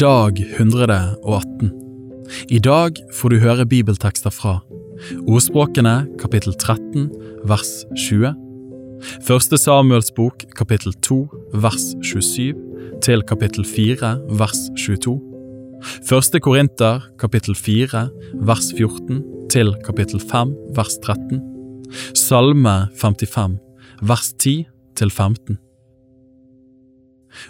Dag 118 I dag får du høre bibeltekster fra Ordspråkene kapittel 13 vers 20 Første Samuels bok kapittel 2 vers 27 til kapittel 4 vers 22 Første Korinter kapittel 4 vers 14 til kapittel 5 vers 13 Salme 55 vers 10 til 15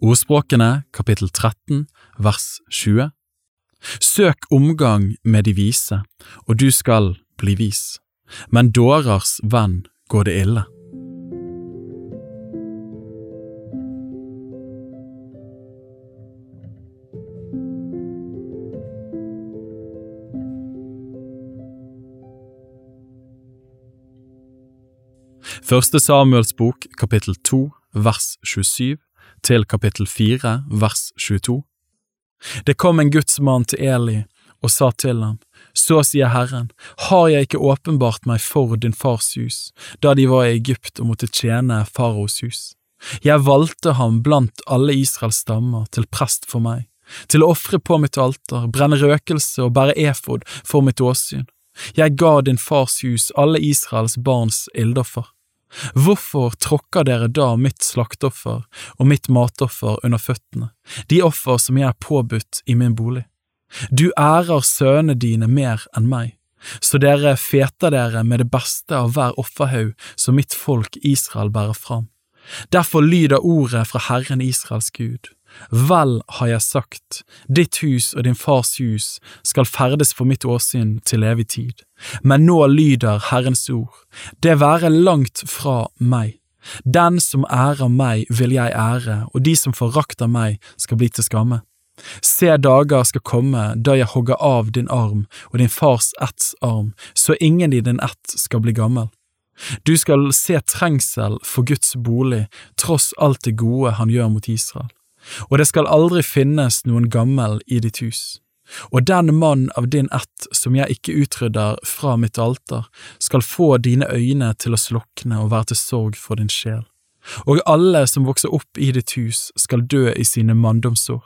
Ordspråkene kapittel 13 vers 20 Søk omgang med de vise, og du skal bli vis, men dårers venn går det ille. Første Samuels bok kapittel 2 vers 27 til kapittel 4 vers 22 Det kom en Guds mann til Eli og sa til ham, Så sier Herren, har jeg ikke åpenbart meg for din fars hus, da de var i Egypt og måtte tjene faraos hus? Jeg valgte ham blant alle Israels stammer til prest for meg, til å ofre på mitt alter, brenne røkelse og bære efod for mitt åsyn. Jeg ga din fars hus alle Israels barns ildoffer. Hvorfor tråkker dere da mitt slakteoffer og mitt matoffer under føttene, de offer som jeg er påbudt i min bolig? Du ærer sønnene dine mer enn meg, så dere feter dere med det beste av hver offerhaug som mitt folk Israel bærer fram. Derfor lyder ordet fra Herren Israels Gud. Vel har jeg sagt, ditt hus og din fars hus skal ferdes for mitt åsyn til evig tid. Men nå lyder Herrens ord, det være langt fra meg. Den som ærer meg vil jeg ære, og de som forakter meg skal bli til skamme. Se dager skal komme da jeg hogger av din arm og din fars etts arm, så ingen i din ett skal bli gammel. Du skal se trengsel for Guds bolig, tross alt det gode han gjør mot Israel og det skal aldri finnes noen gammel i ditt hus. Og den mann av din ett som jeg ikke utrydder fra mitt alter, skal få dine øyne til å slukne og være til sorg for din sjel. Og alle som vokser opp i ditt hus, skal dø i sine manndomsår.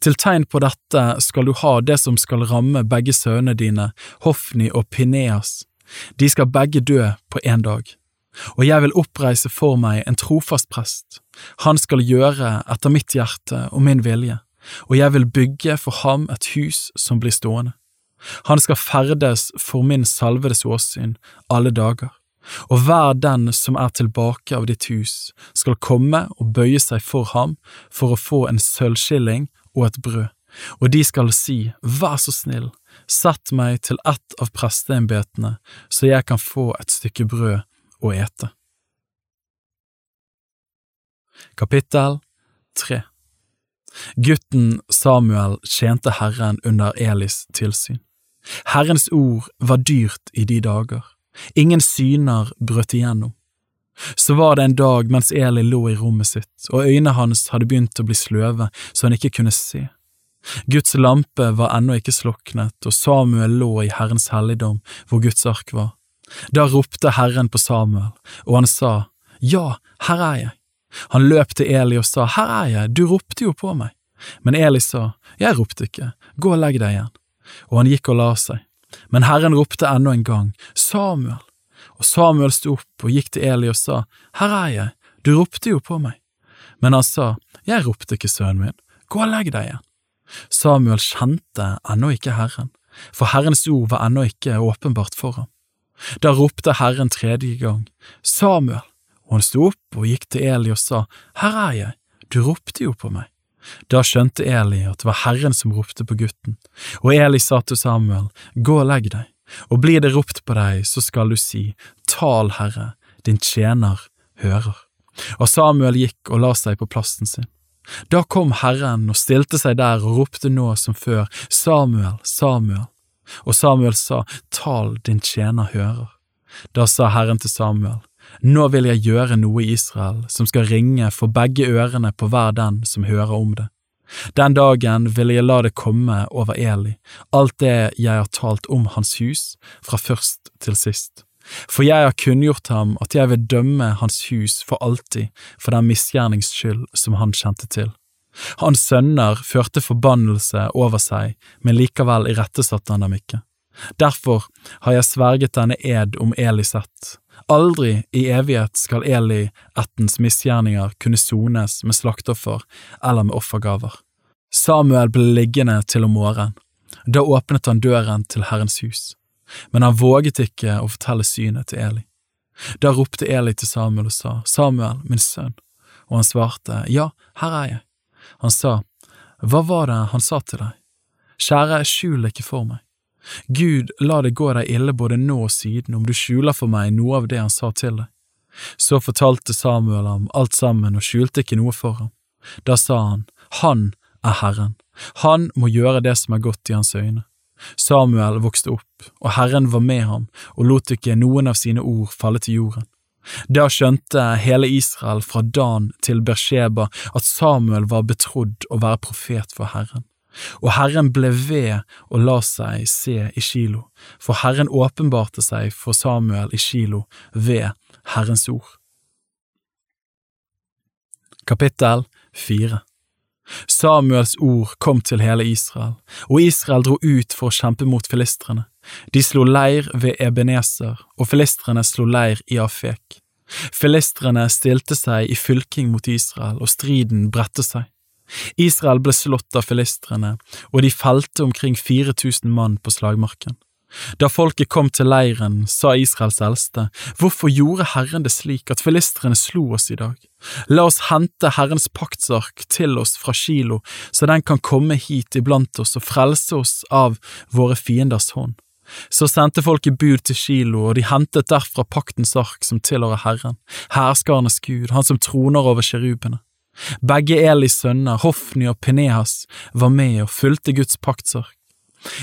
Til tegn på dette skal du ha det som skal ramme begge sønnene dine, Hofni og Pineas. De skal begge dø på én dag og jeg vil oppreise for meg en trofast prest. Han skal gjøre etter mitt hjerte og min vilje, og jeg vil bygge for ham et hus som blir stående. Han skal ferdes for min salvedes åsyn alle dager, og hver den som er tilbake av ditt hus, skal komme og bøye seg for ham for å få en sølvskilling og et brød, og de skal si, Vær så snill, sett meg til ett av presteembetene, så jeg kan få et stykke brød å ete. Kapittel 3 Gutten Samuel tjente Herren under Elis tilsyn. Herrens ord var dyrt i de dager, ingen syner brøt igjennom. Så var det en dag mens Eli lå i rommet sitt, og øynene hans hadde begynt å bli sløve så han ikke kunne se. Guds lampe var ennå ikke sloknet, og Samuel lå i Herrens helligdom hvor Guds ark var. Da ropte Herren på Samuel, og han sa, Ja, her er jeg. Han løp til Eli og sa, Her er jeg, du ropte jo på meg. Men Eli sa, Jeg ropte ikke, gå og legg deg igjen. Og han gikk og la seg. Men Herren ropte enda en gang, Samuel. Og Samuel sto opp og gikk til Eli og sa, Her er jeg, du ropte jo på meg. Men han sa, Jeg ropte ikke, sønnen min, gå og legg deg igjen. Samuel kjente ennå ikke Herren, for Herrens ord var ennå ikke åpenbart for ham. Da ropte Herren tredje gang, Samuel, og han sto opp og gikk til Eli og sa, Her er jeg, du ropte jo på meg. Da skjønte Eli at det var Herren som ropte på gutten, og Eli sa til Samuel, Gå og legg deg, og blir det ropt på deg, så skal du si, Tal, Herre, din tjener hører. Og Samuel gikk og la seg på plassen sin. Da kom Herren og stilte seg der og ropte nå som før, Samuel, Samuel. Og Samuel sa, Tal, din tjener hører. Da sa Herren til Samuel, Nå vil jeg gjøre noe i Israel som skal ringe for begge ørene på hver den som hører om det. Den dagen vil jeg la det komme over Eli, alt det jeg har talt om hans hus, fra først til sist. For jeg har kunngjort ham at jeg vil dømme hans hus for alltid for den misgjernings skyld som han kjente til. Hans sønner førte forbannelse over seg, men likevel irettesatte han dem ikke. Derfor har jeg sverget denne ed om Eli sett. Aldri i evighet skal Eli, ettens misgjerninger kunne sones med slaktoffer eller med offergaver. Samuel ble liggende til om morgenen. Da åpnet han døren til Herrens hus, men han våget ikke å fortelle synet til Eli. Da ropte Eli til Samuel og sa, Samuel, min sønn, og han svarte, Ja, her er jeg. Han sa, Hva var det han sa til deg? Kjære, skjul ikke for meg. Gud, la det gå deg ille både nå og siden om du skjuler for meg noe av det han sa til deg. Så fortalte Samuel ham alt sammen og skjulte ikke noe for ham. Da sa han, Han er Herren, han må gjøre det som er godt i hans øyne. Samuel vokste opp, og Herren var med ham og lot ikke noen av sine ord falle til jorden. Da skjønte hele Israel fra Dan til Bersheba at Samuel var betrodd å være profet for Herren. Og Herren ble ved og la seg se i Kilo, for Herren åpenbarte seg for Samuel i Kilo ved Herrens ord. Kapittel 4 Samuels ord kom til hele Israel, og Israel dro ut for å kjempe mot filistrene. De slo leir ved Ebenezer, og filistrene slo leir i Afek. Filistrene stilte seg i fylking mot Israel, og striden bredte seg. Israel ble slått av filistrene, og de felte omkring 4000 mann på slagmarken. Da folket kom til leiren, sa Israels eldste, Hvorfor gjorde Herren det slik at filistrene slo oss i dag? La oss hente Herrens paktsark til oss fra Kilo, så den kan komme hit iblant oss og frelse oss av våre fienders hånd. Så sendte folket bud til Kilo, og de hentet derfra paktens ark som tilhører Herren, herskarenes Gud, han som troner over kjerubene. Begge Elis sønner, Hofni og Penehas, var med og fulgte Guds paktsark.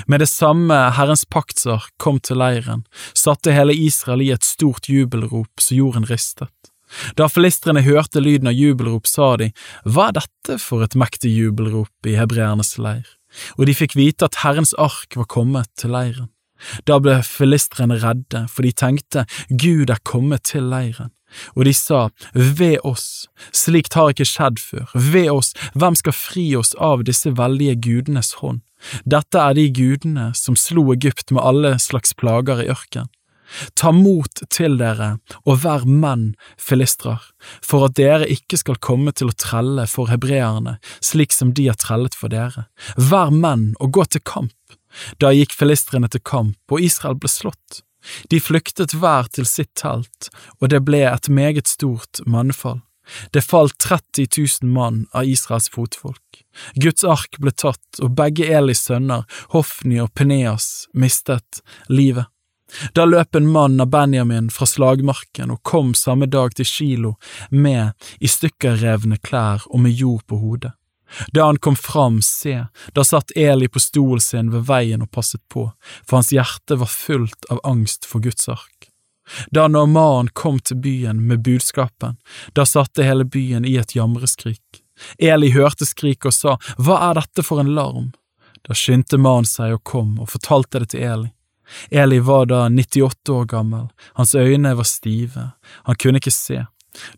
Med det samme Herrens paktsark kom til leiren, satte hele Israel i et stort jubelrop så jorden ristet. Da filistrene hørte lyden av jubelrop, sa de, Hva er dette for et mektig jubelrop i hebreernes leir? Og de fikk vite at Herrens ark var kommet til leiren. Da ble filistrene redde, for de tenkte, Gud er kommet til leiren. Og de sa, Ved oss, slikt har ikke skjedd før, ved oss, hvem skal fri oss av disse veldige gudenes hånd? Dette er de gudene som slo Egypt med alle slags plager i ørken. Ta mot til dere og vær menn, filistrer, for at dere ikke skal komme til å trelle for hebreerne slik som de har trellet for dere. Vær menn og gå til kamp. Da gikk filistrene til kamp, og Israel ble slått. De flyktet hver til sitt telt, og det ble et meget stort mannfall. Det falt 30 000 mann av Israels fotfolk. Guds ark ble tatt, og begge Elis sønner, Hofni og Peneas, mistet livet. Da løp en mann av Benjamin fra slagmarken og kom samme dag til Kilo med i stykkerrevne klær og med jord på hodet. Da han kom fram, se, da satt Eli på stolen sin ved veien og passet på, for hans hjerte var fullt av angst for Guds ark. Da Norman kom til byen med budskapen, da satte hele byen i et jamreskrik. Eli hørte skriket og sa, Hva er dette for en larm? Da skyndte mannen seg og kom og fortalte det til Eli. Eli var da 98 år gammel, hans øyne var stive, han kunne ikke se.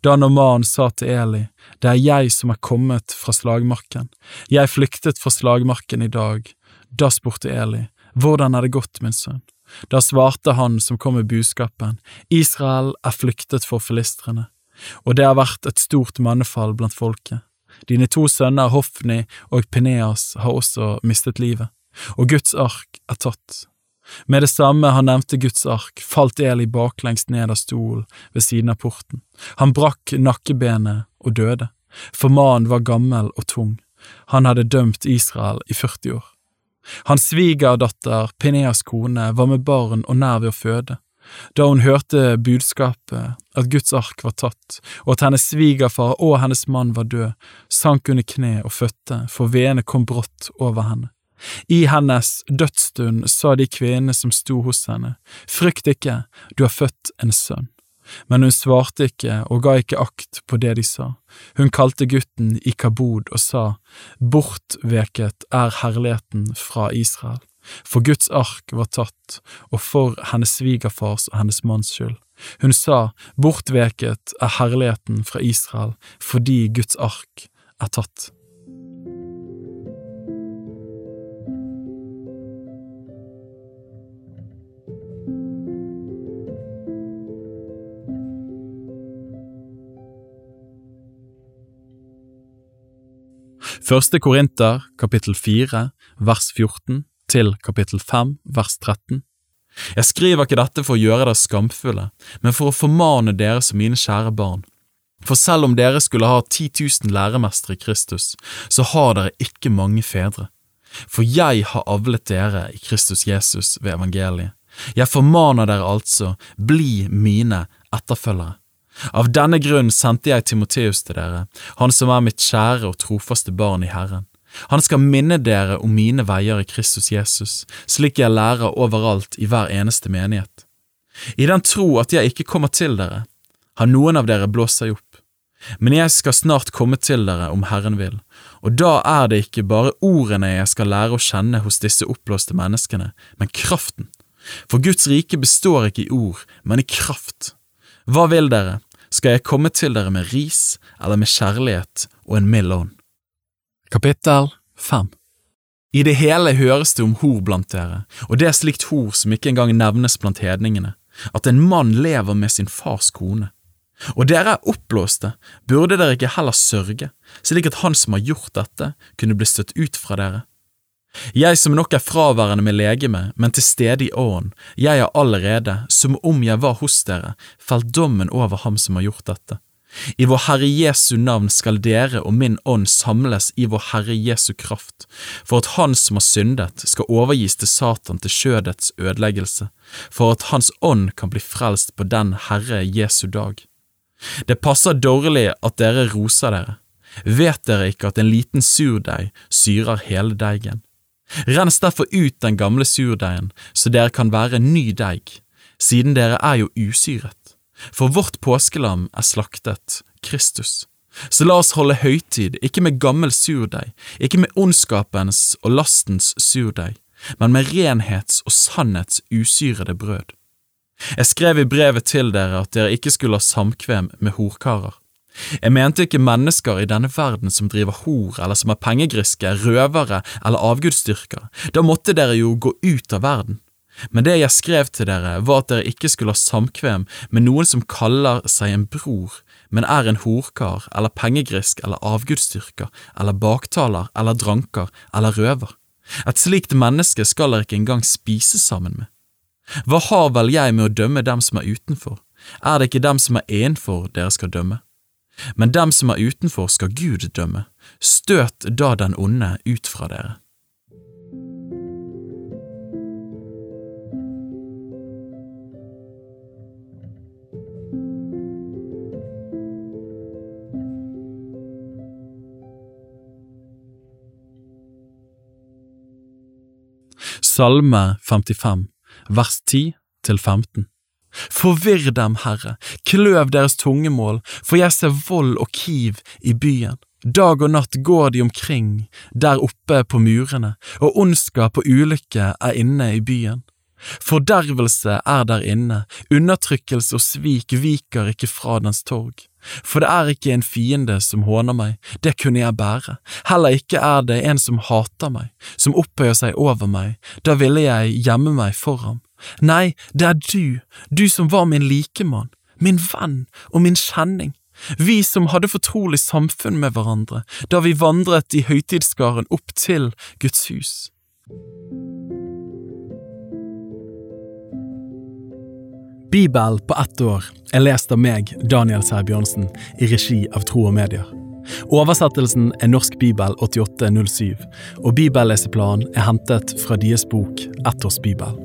Da Norman sa til Eli, Det er jeg som er kommet fra slagmarken, jeg flyktet fra slagmarken i dag. Da spurte Eli, Hvordan er det gått, min sønn? Da svarte han som kom med budskapen, Israel er flyktet for filistrene, og det har vært et stort mannefall blant folket. Dine to sønner Hofni og Pineas har også mistet livet, og Guds ark er tatt. Med det samme han nevnte Guds ark, falt Eli baklengs ned av stolen ved siden av porten. Han brakk nakkebenet og døde, for mannen var gammel og tung. Han hadde dømt Israel i 40 år. Hans svigerdatter, Pineas kone, var med barn og nær ved å føde. Da hun hørte budskapet, at Guds ark var tatt, og at hennes svigerfar og hennes mann var død, sank hun i kne og fødte, for veene kom brått over henne. I hennes dødsstund sa de kvinnene som sto hos henne, frykt ikke, du har født en sønn. Men hun svarte ikke og ga ikke akt på det de sa. Hun kalte gutten i kabod og sa, Bortveket er herligheten fra Israel. For Guds ark var tatt, og for hennes svigerfars og hennes manns skyld. Hun sa, Bortveket er herligheten fra Israel, fordi Guds ark er tatt. Første Korinter kapittel 4 vers 14 til kapittel 5 vers 13. Jeg skriver ikke dette for å gjøre dere skamfulle, men for å formane dere som mine kjære barn. For selv om dere skulle ha 10 000 læremestere i Kristus, så har dere ikke mange fedre. For jeg har avlet dere i Kristus Jesus ved evangeliet. Jeg formaner dere altså, bli mine etterfølgere. Av denne grunn sendte jeg Timoteus til dere, han som er mitt kjære og trofaste barn i Herren. Han skal minne dere om mine veier i Kristus Jesus, slik jeg lærer overalt i hver eneste menighet. I den tro at jeg ikke kommer til dere, har noen av dere blåst seg opp. Men jeg skal snart komme til dere om Herren vil, og da er det ikke bare ordene jeg skal lære å kjenne hos disse oppblåste menneskene, men kraften. For Guds rike består ikke i ord, men i kraft. Hva vil dere, skal jeg komme til dere med ris eller med kjærlighet og en mild ånd? Kapittel 5 I det hele høres det om hor blant dere, og det er slikt hor som ikke engang nevnes blant hedningene, at en mann lever med sin fars kone. Og dere er oppblåste, burde dere ikke heller sørge, slik at han som har gjort dette, kunne bli støtt ut fra dere? Jeg som nok er fraværende med legeme, men til stede i ånd, jeg har allerede, som om jeg var hos dere, felt dommen over ham som har gjort dette. I vår Herre Jesu navn skal dere og min ånd samles i vår Herre Jesu kraft, for at Han som har syndet, skal overgis til Satan til skjødets ødeleggelse, for at Hans ånd kan bli frelst på den Herre Jesu dag. Det passer dårlig at dere roser dere. Vet dere ikke at en liten surdeig syrer hele deigen? Rens derfor ut den gamle surdeigen, så dere kan være ny deig, siden dere er jo usyret. For vårt påskelam er slaktet, Kristus. Så la oss holde høytid, ikke med gammel surdeig, ikke med ondskapens og lastens surdeig, men med renhets og sannhets usyrede brød. Jeg skrev i brevet til dere at dere ikke skulle ha samkvem med horkarer. Jeg mente ikke mennesker i denne verden som driver hor eller som er pengegriske, røvere eller avgudsdyrkere, da måtte dere jo gå ut av verden. Men det jeg skrev til dere, var at dere ikke skulle ha samkvem med noen som kaller seg en bror, men er en horkar eller pengegrisk eller avgudsdyrker eller baktaler eller dranker eller røver. Et slikt menneske skal dere ikke engang spise sammen med. Hva har vel jeg med å dømme dem som er utenfor? Er det ikke dem som er innenfor dere skal dømme? Men dem som er utenfor skal Gud dømme, støt da den onde ut fra dere. Salme 55 vers 10 til 15. Forvirr dem, Herre, kløv deres tungemål, for jeg ser vold og kiv i byen. Dag og natt går de omkring, der oppe på murene, og ondskap og ulykke er inne i byen. Fordervelse er der inne, undertrykkelse og svik viker ikke fra dens torg. For det er ikke en fiende som håner meg, det kunne jeg bære, heller ikke er det en som hater meg, som opphøyer seg over meg, da ville jeg gjemme meg for ham. Nei, det er du, du som var min likemann, min venn og min kjenning, vi som hadde fortrolig samfunn med hverandre da vi vandret i høytidsskaren opp til Guds hus. Bibel på ett år er lest av meg, Daniel Sæbjørnsen, i regi av Tro og Medier. Oversettelsen er Norsk bibel 8807, og bibelleseplanen er hentet fra deres bok Ett års bibel.